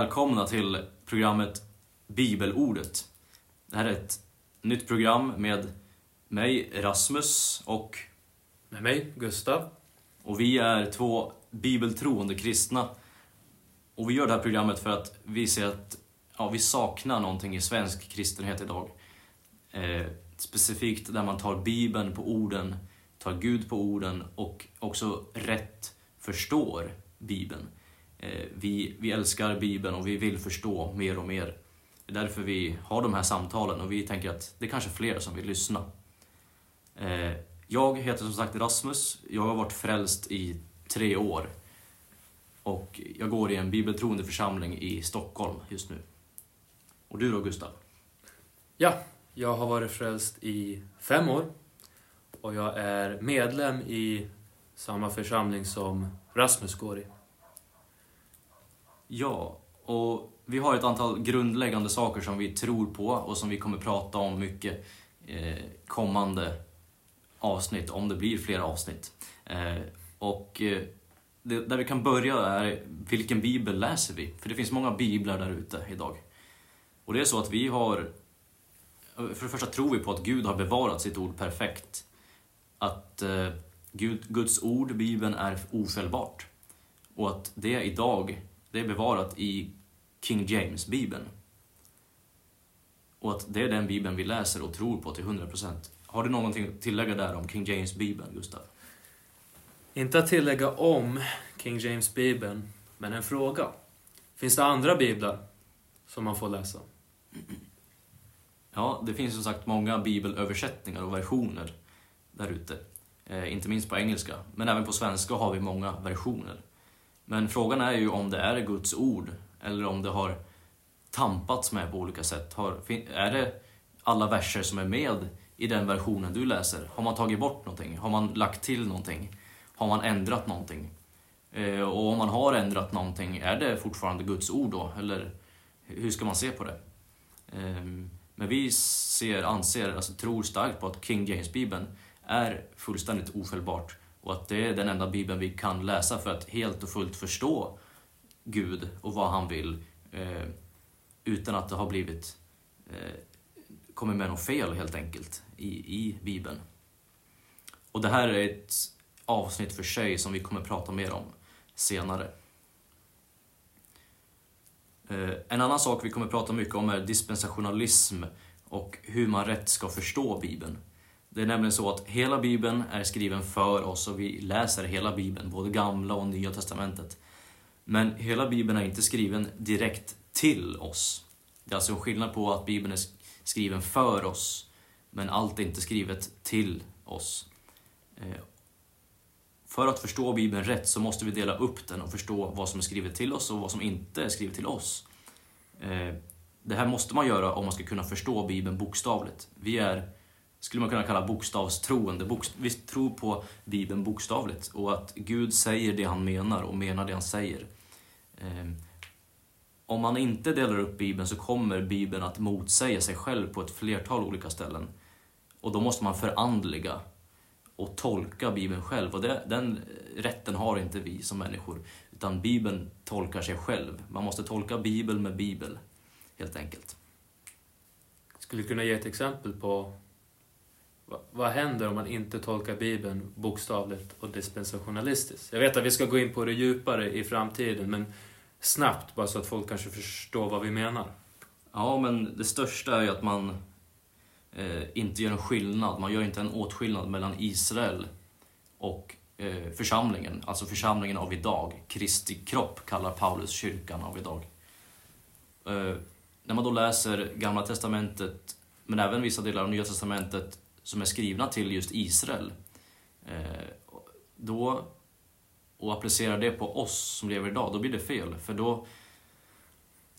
Välkomna till programmet Bibelordet. Det här är ett nytt program med mig, Rasmus, och, Med mig, Gustav. och vi är två bibeltroende kristna. Och vi gör det här programmet för att vi ser att ja, vi saknar någonting i svensk kristenhet idag. Eh, specifikt där man tar Bibeln på orden, tar Gud på orden och också rätt förstår Bibeln. Eh, vi, vi älskar Bibeln och vi vill förstå mer och mer. Det är därför vi har de här samtalen och vi tänker att det är kanske fler som vill lyssna. Eh, jag heter som sagt Rasmus. Jag har varit frälst i tre år. Och jag går i en bibeltroende församling i Stockholm just nu. Och du då Gustav? Ja, jag har varit frälst i fem år och jag är medlem i samma församling som Rasmus går i. Ja, och vi har ett antal grundläggande saker som vi tror på och som vi kommer prata om mycket eh, kommande avsnitt, om det blir fler avsnitt. Eh, och eh, det, där vi kan börja är vilken bibel läser vi? För det finns många biblar där ute idag. Och det är så att vi har, för det första tror vi på att Gud har bevarat sitt ord perfekt. Att eh, Gud, Guds ord, Bibeln, är ofelbart. Och att det idag, det är bevarat i King James-bibeln. Och att det är den bibeln vi läser och tror på till 100%. Har du någonting att tillägga där om King James-bibeln, Gustav? Inte att tillägga om King James Bibeln, men en fråga. Finns det andra biblar som man får läsa? Ja, det finns som sagt många bibelöversättningar och versioner där ute. Eh, inte minst på engelska, men även på svenska har vi många versioner. Men frågan är ju om det är Guds ord eller om det har tampats med på olika sätt. Har, är det alla verser som är med i den versionen du läser? Har man tagit bort någonting? Har man lagt till någonting? Har man ändrat någonting? Eh, och om man har ändrat någonting, är det fortfarande Guds ord då? Eller hur ska man se på det? Ehm, men vi ser, anser, alltså tror starkt på att King James-bibeln är fullständigt ofelbart och att det är den enda bibeln vi kan läsa för att helt och fullt förstå Gud och vad han vill eh, utan att det har blivit eh, kommit med något fel helt enkelt i, i bibeln. Och det här är ett avsnitt för sig som vi kommer prata mer om senare. Eh, en annan sak vi kommer prata mycket om är dispensationalism och hur man rätt ska förstå Bibeln. Det är nämligen så att hela Bibeln är skriven för oss och vi läser hela Bibeln, både Gamla och Nya Testamentet. Men hela Bibeln är inte skriven direkt till oss. Det är alltså en skillnad på att Bibeln är skriven för oss, men allt är inte skrivet till oss. Eh, för att förstå Bibeln rätt så måste vi dela upp den och förstå vad som är skrivet till oss och vad som inte är skrivet till oss. Eh, det här måste man göra om man ska kunna förstå Bibeln bokstavligt. Vi är, skulle man kunna kalla bokstavstroende. Bokst- Vi tror på Bibeln bokstavligt och att Gud säger det han menar och menar det han säger. Ehm, om man inte delar upp Bibeln så kommer Bibeln att motsäga sig själv på ett flertal olika ställen. Och då måste man förandliga och tolka Bibeln själv. Och det, den rätten har inte vi som människor. Utan Bibeln tolkar sig själv. Man måste tolka Bibeln med Bibel, helt enkelt. Skulle du kunna ge ett exempel på vad, händer om man inte tolkar Bibeln bokstavligt och dispensationalistiskt? Jag vet att vi ska gå in på det djupare i framtiden, men snabbt bara så att folk kanske förstår vad vi menar. Ja, men det största är ju att man eh, inte gör en skillnad. Man gör inte en åtskillnad mellan Israel och eh, församlingen. Alltså församlingen av idag. Kristi kropp kallar Paulus kyrkan av idag. Eh, när man då läser Gamla Testamentet, men även vissa delar av Nya Testamentet som är skrivna till just Israel, eh, då, och applicerar det på oss som lever idag, då blir det fel. För då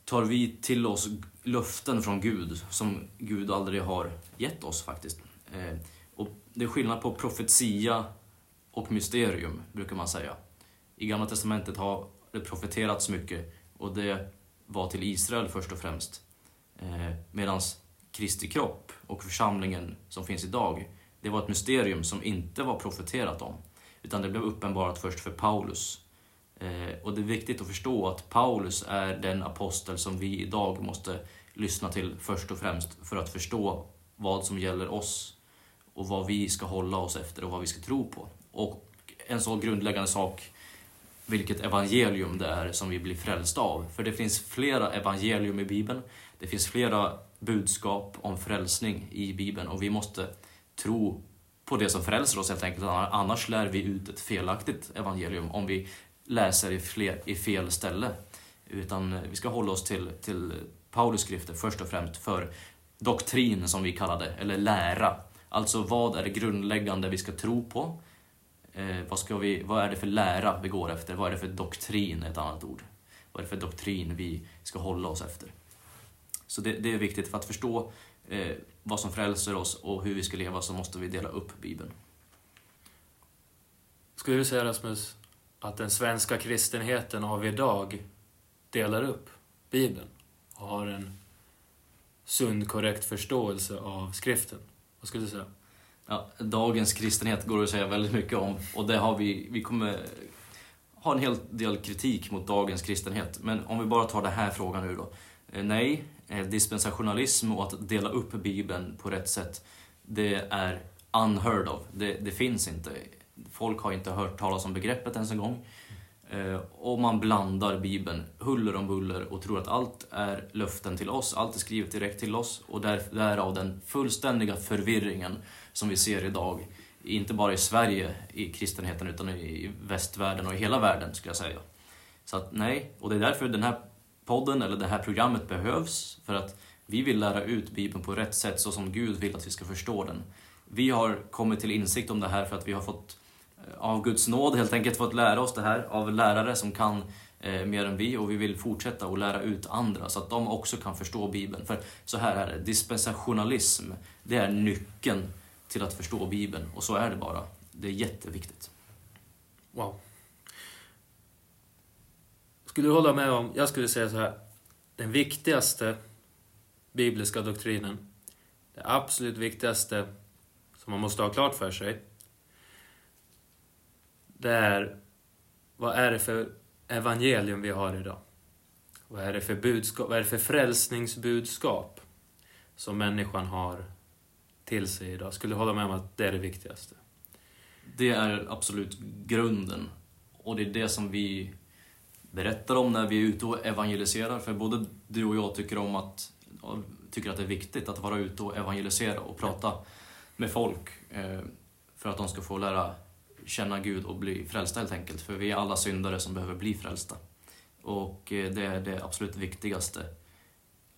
tar vi till oss löften från Gud som Gud aldrig har gett oss faktiskt. Eh, och det är skillnad på profetia och mysterium, brukar man säga. I Gamla Testamentet har det profeterats mycket och det var till Israel först och främst. Eh, Medan Kristi kropp och församlingen som finns idag, det var ett mysterium som inte var profeterat om. Utan det blev uppenbarat först för Paulus eh, och det är viktigt att förstå att Paulus är den apostel som vi idag måste lyssna till först och främst för att förstå vad som gäller oss och vad vi ska hålla oss efter och vad vi ska tro på. Och en så grundläggande sak, vilket evangelium det är som vi blir frälsta av. För det finns flera evangelium i Bibeln. Det finns flera budskap om frälsning i Bibeln och vi måste tro på det som frälser oss helt enkelt. Annars lär vi ut ett felaktigt evangelium om vi läser i, fler, i fel ställe. Utan vi ska hålla oss till, till Paulus skrifter först och främst för doktrin som vi kallar det, eller lära. Alltså vad är det grundläggande vi ska tro på? Eh, vad, ska vi, vad är det för lära vi går efter? Vad är det för doktrin, ett annat ord? Vad är det för doktrin vi ska hålla oss efter? Så det, det är viktigt för att förstå eh, vad som frälser oss och hur vi ska leva så måste vi dela upp Bibeln. Skulle du säga Rasmus, att den svenska kristenheten av idag delar upp Bibeln och har en sund, korrekt förståelse av skriften? Vad skulle du säga? Ja, dagens kristenhet går det att säga väldigt mycket om och det har vi, vi kommer ha en hel del kritik mot dagens kristenhet. Men om vi bara tar den här frågan nu då. Eh, nej, Eh, dispensationalism och att dela upp Bibeln på rätt sätt, det är unheard of. Det, det finns inte. Folk har inte hört talas om begreppet ens en gång. Eh, och man blandar Bibeln huller om buller och tror att allt är löften till oss, allt är skrivet direkt till oss och där, därav den fullständiga förvirringen som vi ser idag. Inte bara i Sverige i kristenheten utan i västvärlden och i hela världen skulle jag säga. Så att nej, och det är därför den här podden eller det här programmet behövs. För att vi vill lära ut Bibeln på rätt sätt så som Gud vill att vi ska förstå den. Vi har kommit till insikt om det här för att vi har fått eh, av Guds nåd helt enkelt fått lära oss det här av lärare som kan eh, mer än vi och vi vill fortsätta att lära ut andra så att de också kan förstå Bibeln. För så här är det, dispensationalism, det är nyckeln till att förstå Bibeln och så är det bara. Det är jätteviktigt. Wow. Skulle du hålla med om, jag skulle säga så här, den viktigaste bibliska doktrinen, det absolut viktigaste som man måste ha klart för sig, det är vad är det för evangelium vi har idag? Vad är det för budskap, vad är det för frälsningsbudskap som människan har till sig idag? Skulle du hålla med om att det är det viktigaste? Det är absolut grunden. Och det är det som vi berättar om när vi är ute och evangeliserar. För både du och jag tycker om att, tycker att det är viktigt att vara ute och evangelisera och prata med folk. Eh, för att de ska få lära känna Gud och bli frälsta helt enkelt. För vi är alla syndare som behöver bli frälsta. Och eh, det är det absolut viktigaste.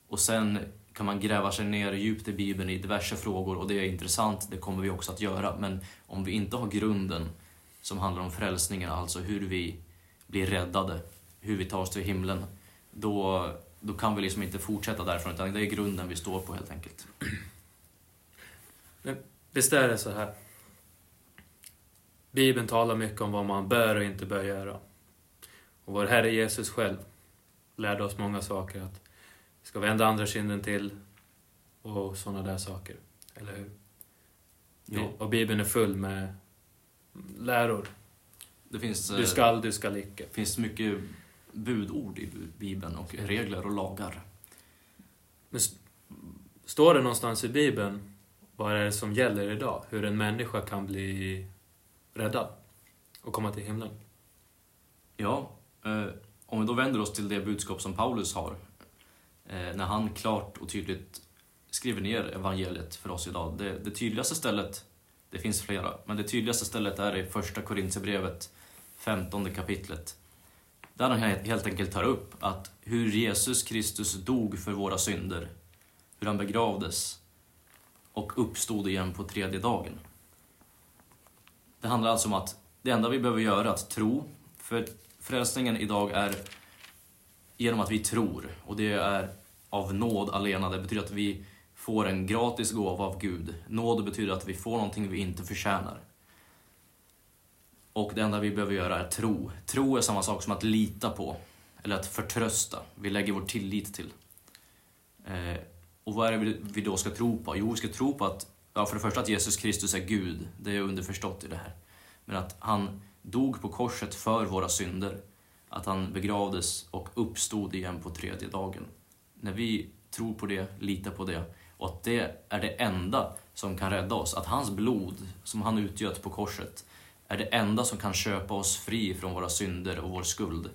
Och sen kan man gräva sig ner djupt i Bibeln i diverse frågor och det är intressant, det kommer vi också att göra. Men om vi inte har grunden som handlar om frälsningen, alltså hur vi blir räddade, hur vi tar oss till himlen, då, då kan vi liksom inte fortsätta därifrån, utan det är grunden vi står på helt enkelt. Men visst är det så här Bibeln talar mycket om vad man bör och inte bör göra. Och vår Herre Jesus själv lärde oss många saker. Att vi ska vända andra kinden till och sådana där saker. Eller hur? Ja. Och Bibeln är full med läror. Det finns, du skall, du skall icke. Det finns mycket budord i Bibeln och regler och lagar. Men står det någonstans i Bibeln vad är det som gäller idag? Hur en människa kan bli räddad och komma till himlen. Ja, eh, om vi då vänder oss till det budskap som Paulus har, eh, när han klart och tydligt skriver ner evangeliet för oss idag. Det, det tydligaste stället, det finns flera, men det tydligaste stället är i första Korintierbrevet, 15 kapitlet. Där han helt enkelt tar upp att hur Jesus Kristus dog för våra synder, hur han begravdes och uppstod igen på tredje dagen. Det handlar alltså om att det enda vi behöver göra är att tro. För frälsningen idag är genom att vi tror. Och det är av nåd alena. Det betyder att vi får en gratis gåva av Gud. Nåd betyder att vi får någonting vi inte förtjänar. Och det enda vi behöver göra är tro. Tro är samma sak som att lita på, eller att förtrösta. Vi lägger vår tillit till. Eh, och vad är det vi då ska tro på? Jo, vi ska tro på att ja, för det första att Jesus Kristus är Gud, det är underförstått i det här. Men att han dog på korset för våra synder. att han begravdes och uppstod igen på tredje dagen. När vi tror på det, litar på det och att det är det enda som kan rädda oss, att hans blod som han utgöt på korset är det enda som kan köpa oss fri från våra synder och vår skuld.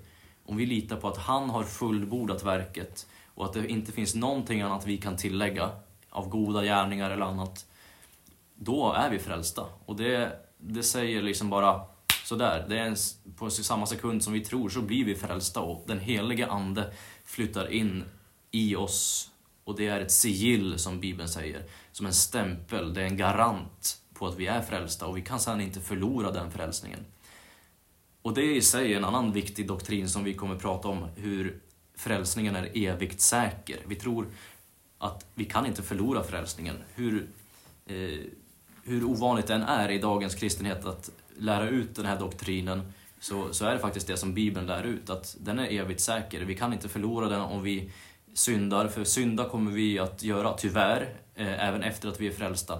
Om vi litar på att han har fullbordat verket och att det inte finns någonting annat vi kan tillägga av goda gärningar eller annat, då är vi frälsta. Och det, det säger liksom bara sådär, det är en, på samma sekund som vi tror så blir vi frälsta och den helige Ande flyttar in i oss och det är ett sigill som Bibeln säger, som en stämpel, det är en garant på att vi är frälsta och vi kan sedan inte förlora den frälsningen. Och det är i sig en annan viktig doktrin som vi kommer prata om, hur frälsningen är evigt säker. Vi tror att vi kan inte förlora frälsningen. Hur, eh, hur ovanligt den är i dagens kristenhet att lära ut den här doktrinen, så, så är det faktiskt det som Bibeln lär ut, att den är evigt säker. Vi kan inte förlora den om vi syndar, för synda kommer vi att göra, tyvärr, eh, även efter att vi är frälsta.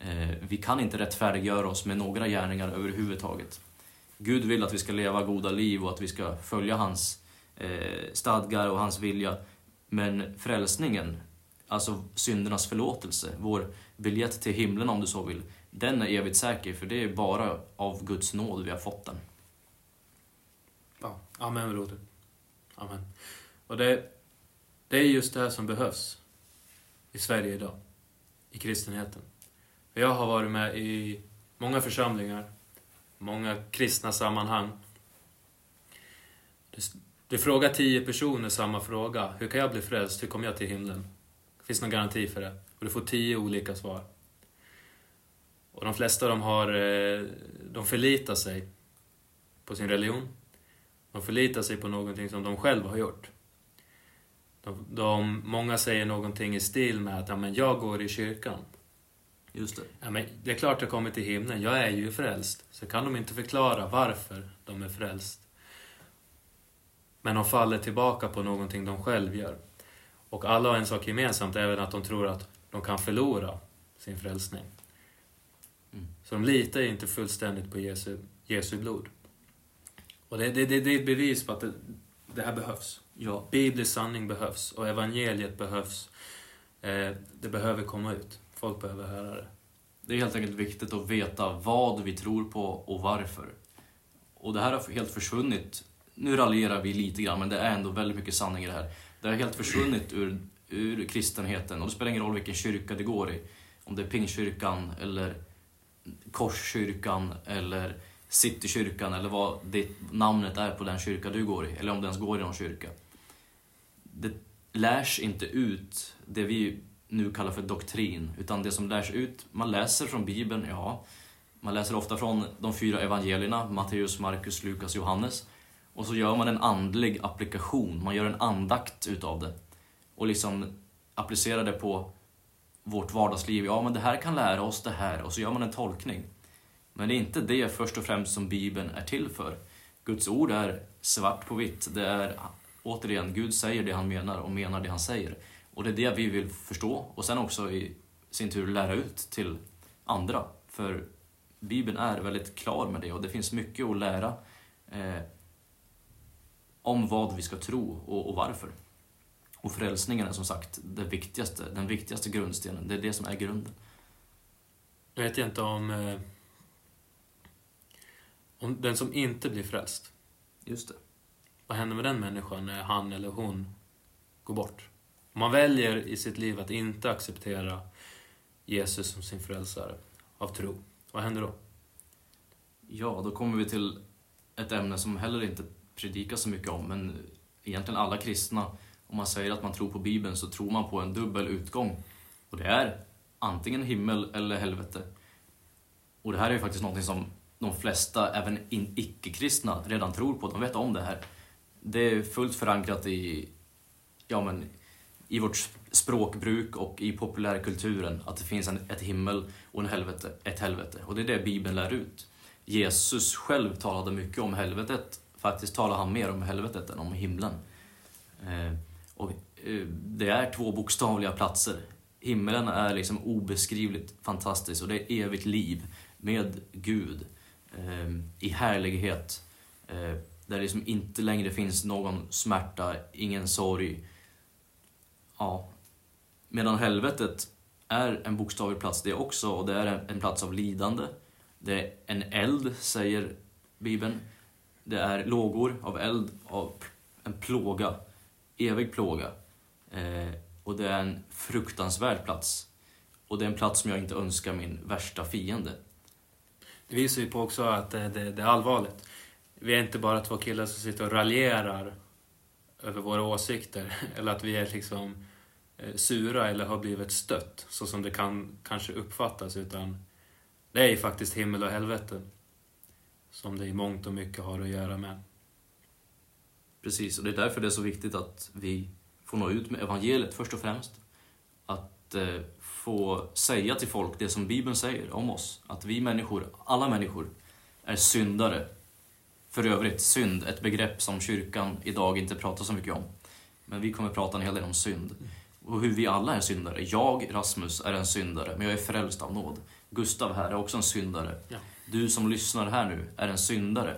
Eh, vi kan inte rättfärdiggöra oss med några gärningar överhuvudtaget. Gud vill att vi ska leva goda liv och att vi ska följa hans eh, stadgar och hans vilja. Men frälsningen, alltså syndernas förlåtelse, vår biljett till himlen om du så vill, den är evigt säker för det är bara av Guds nåd vi har fått den. Ja, amen broder. Amen. Och det, det är just det här som behövs i Sverige idag, i kristenheten. För jag har varit med i många församlingar, många kristna sammanhang. Du, du frågar tio personer samma fråga. Hur kan jag bli frälst? Hur kommer jag till himlen? Det finns någon garanti för det. Och du får tio olika svar. Och de flesta de har, eh, de förlitar sig på sin religion. De förlitar sig på någonting som de själva har gjort. De, de, många säger någonting i stil med att ja, men jag går i kyrkan. Just det. Ja, men det är klart jag kommer till himlen, jag är ju frälst. Så kan de inte förklara varför de är frälst. Men de faller tillbaka på någonting de själv gör. Och alla har en sak gemensamt, även att de tror att de kan förlora sin frälsning. Mm. Så de litar inte fullständigt på Jesu, Jesu blod. Och det, det, det, det är ett bevis på att det, det här behövs. Ja. Biblisk sanning behövs och evangeliet behövs. Eh, det behöver komma ut. Folk behöver höra det. Det är helt enkelt viktigt att veta vad vi tror på och varför. Och det här har helt försvunnit. Nu raljerar vi lite grann, men det är ändå väldigt mycket sanning i det här. Det har helt försvunnit ur, ur kristenheten och det spelar ingen roll vilken kyrka det går i. Om det är Pingstkyrkan eller Korskyrkan eller Citykyrkan eller vad det namnet är på den kyrka du går i, eller om du ens går i någon kyrka. Det lärs inte ut det vi nu kallar för doktrin, utan det som lärs ut, man läser från Bibeln, ja, man läser ofta från de fyra evangelierna, Matteus, Markus, Lukas, Johannes, och så gör man en andlig applikation, man gör en andakt utav det och liksom applicerar det på vårt vardagsliv. Ja, men det här kan lära oss det här och så gör man en tolkning. Men det är inte det först och främst som Bibeln är till för. Guds ord är svart på vitt. Det är återigen, Gud säger det han menar och menar det han säger. Och det är det vi vill förstå och sen också i sin tur lära ut till andra. För Bibeln är väldigt klar med det och det finns mycket att lära eh, om vad vi ska tro och, och, varför. Och frälsningen är som sagt det viktigaste, den viktigaste grundstenen. Det är det som är grunden. Jag vet inte om, eh, om den som inte blir frälst. Just det. Vad händer med den människan när han eller hon går bort? Om man väljer i sitt liv att inte acceptera Jesus som sin frälsare av tro, vad händer då? Ja, då kommer vi till ett ämne som heller inte predikas så mycket om, men egentligen alla kristna, om man säger att man tror på Bibeln så tror man på en dubbel utgång. Och det är antingen himmel eller helvete. Och det här är ju faktiskt någonting som de flesta, även icke-kristna, redan tror på. De vet om det här. Det är fullt förankrat i, ja men, i vårt språkbruk och i populärkulturen att det finns en, ett himmel och en helvete, ett helvete. Och det är det Bibeln lär ut. Jesus själv talade mycket om helvetet. Faktiskt talade han mer om helvetet än om himlen. Eh, och eh, det är två bokstavliga platser. Himmelen är liksom obeskrivligt fantastisk och det är evigt liv med Gud eh, i härlighet. Eh, Där det liksom inte längre finns någon smärta, ingen sorg. Ja. Medan helvetet är en bokstavlig plats det också och det är en- plats av lidande. Det är en eld, säger Bibeln. Det är lågor av eld, av en plåga. Evig plåga. Eh, och det är en fruktansvärd plats. Och det är en plats som jag inte önskar min värsta fiende. Det visar ju på också att det, det, det är allvarligt. Vi är inte bara två killar som sitter och raljerar över våra åsikter. Eller att vi är liksom eh, sura eller har blivit stött, så som det kan kanske uppfattas. Utan det är ju faktiskt himmel och helvete som det i mångt och mycket har att göra med. Precis, och det är därför det är så viktigt att vi får nå ut med evangeliet först och främst. Att eh, få säga till folk det som Bibeln säger om oss. Att vi människor, alla människor, är syndare. För övrigt, synd, ett begrepp som kyrkan idag inte pratar så mycket om. Men vi kommer prata en hel del om synd. Och hur vi alla är syndare. Jag, Rasmus, är en syndare, men jag är frälst av nåd. Gustav här är också en syndare. Ja. Du som lyssnar här nu är en syndare.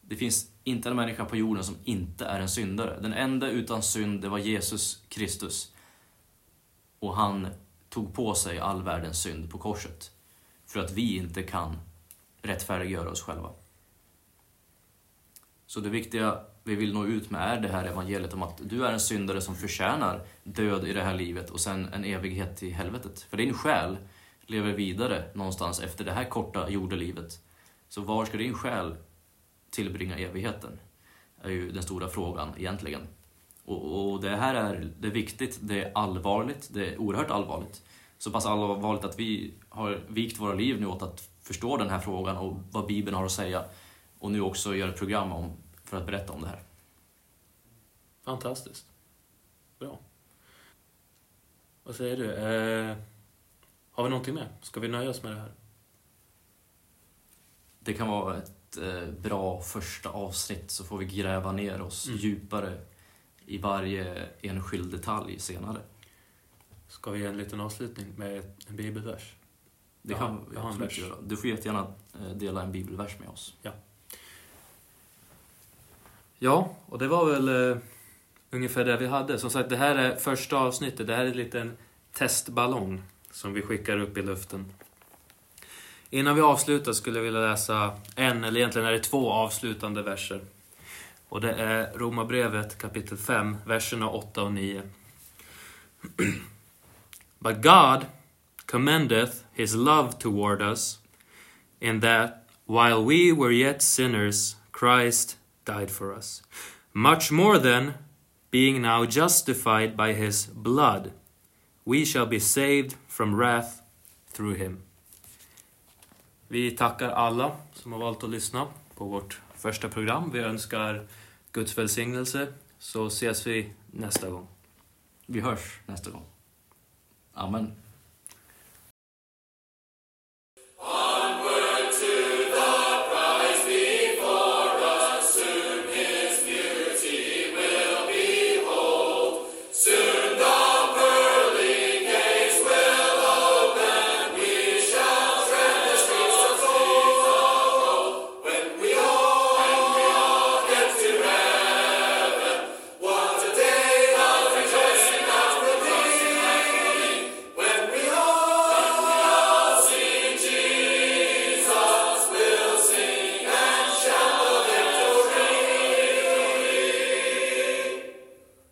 Det finns inte en människa på jorden som inte är en syndare. Den enda utan synd, det var Jesus Kristus. Och han tog på sig all världens synd på korset. För att vi inte kan rättfärdiggöra oss själva. Så det viktiga vi vill nå ut med är det här evangeliet om att du är en syndare som förtjänar död i det här livet och sen en evighet i helvetet. För din själ lever vidare någonstans efter det här korta jordelivet. Så var ska din själ tillbringa evigheten? är ju den stora frågan egentligen. Och, och det här är, det är viktigt, det är allvarligt, det är oerhört allvarligt. Så pass allvarligt att vi har vikt våra liv nu åt att förstå den här frågan och vad Bibeln har att säga. Och nu också göra ett program om, för att berätta om det här. Fantastiskt. Bra. Vad säger du? Eh, har vi någonting mer? Ska vi nöja oss med det här? Det kan vara ett eh, bra första avsnitt så får vi gräva ner oss Mm. djupare i varje enskild detalj senare. Ska vi ge en liten avslutning med en bibelvers? Det kan har- vi absolut göra. Du får jättegärna eh, dela en bibelvers med oss. Ja, och det var väl eh, ungefär det vi hade. Som sagt, det här är första avsnittet. Det här är en liten testballong som vi skickar upp i luften. Innan vi avslutar skulle jag vilja läsa en, eller egentligen är det två avslutande verser. Och det är Romarbrevet kapitel 5, verserna 8 och 9. But God commendeth his love toward us in that while we were yet sinners Christ died for us. Much more then, being now justified by his blood, we shall be saved from wrath through him. Vi tackar alla som har valt att lyssna på vårt första program. Vi önskar Guds välsignelse, så ses vi nästa gång. Vi hörs nästa gång. Amen.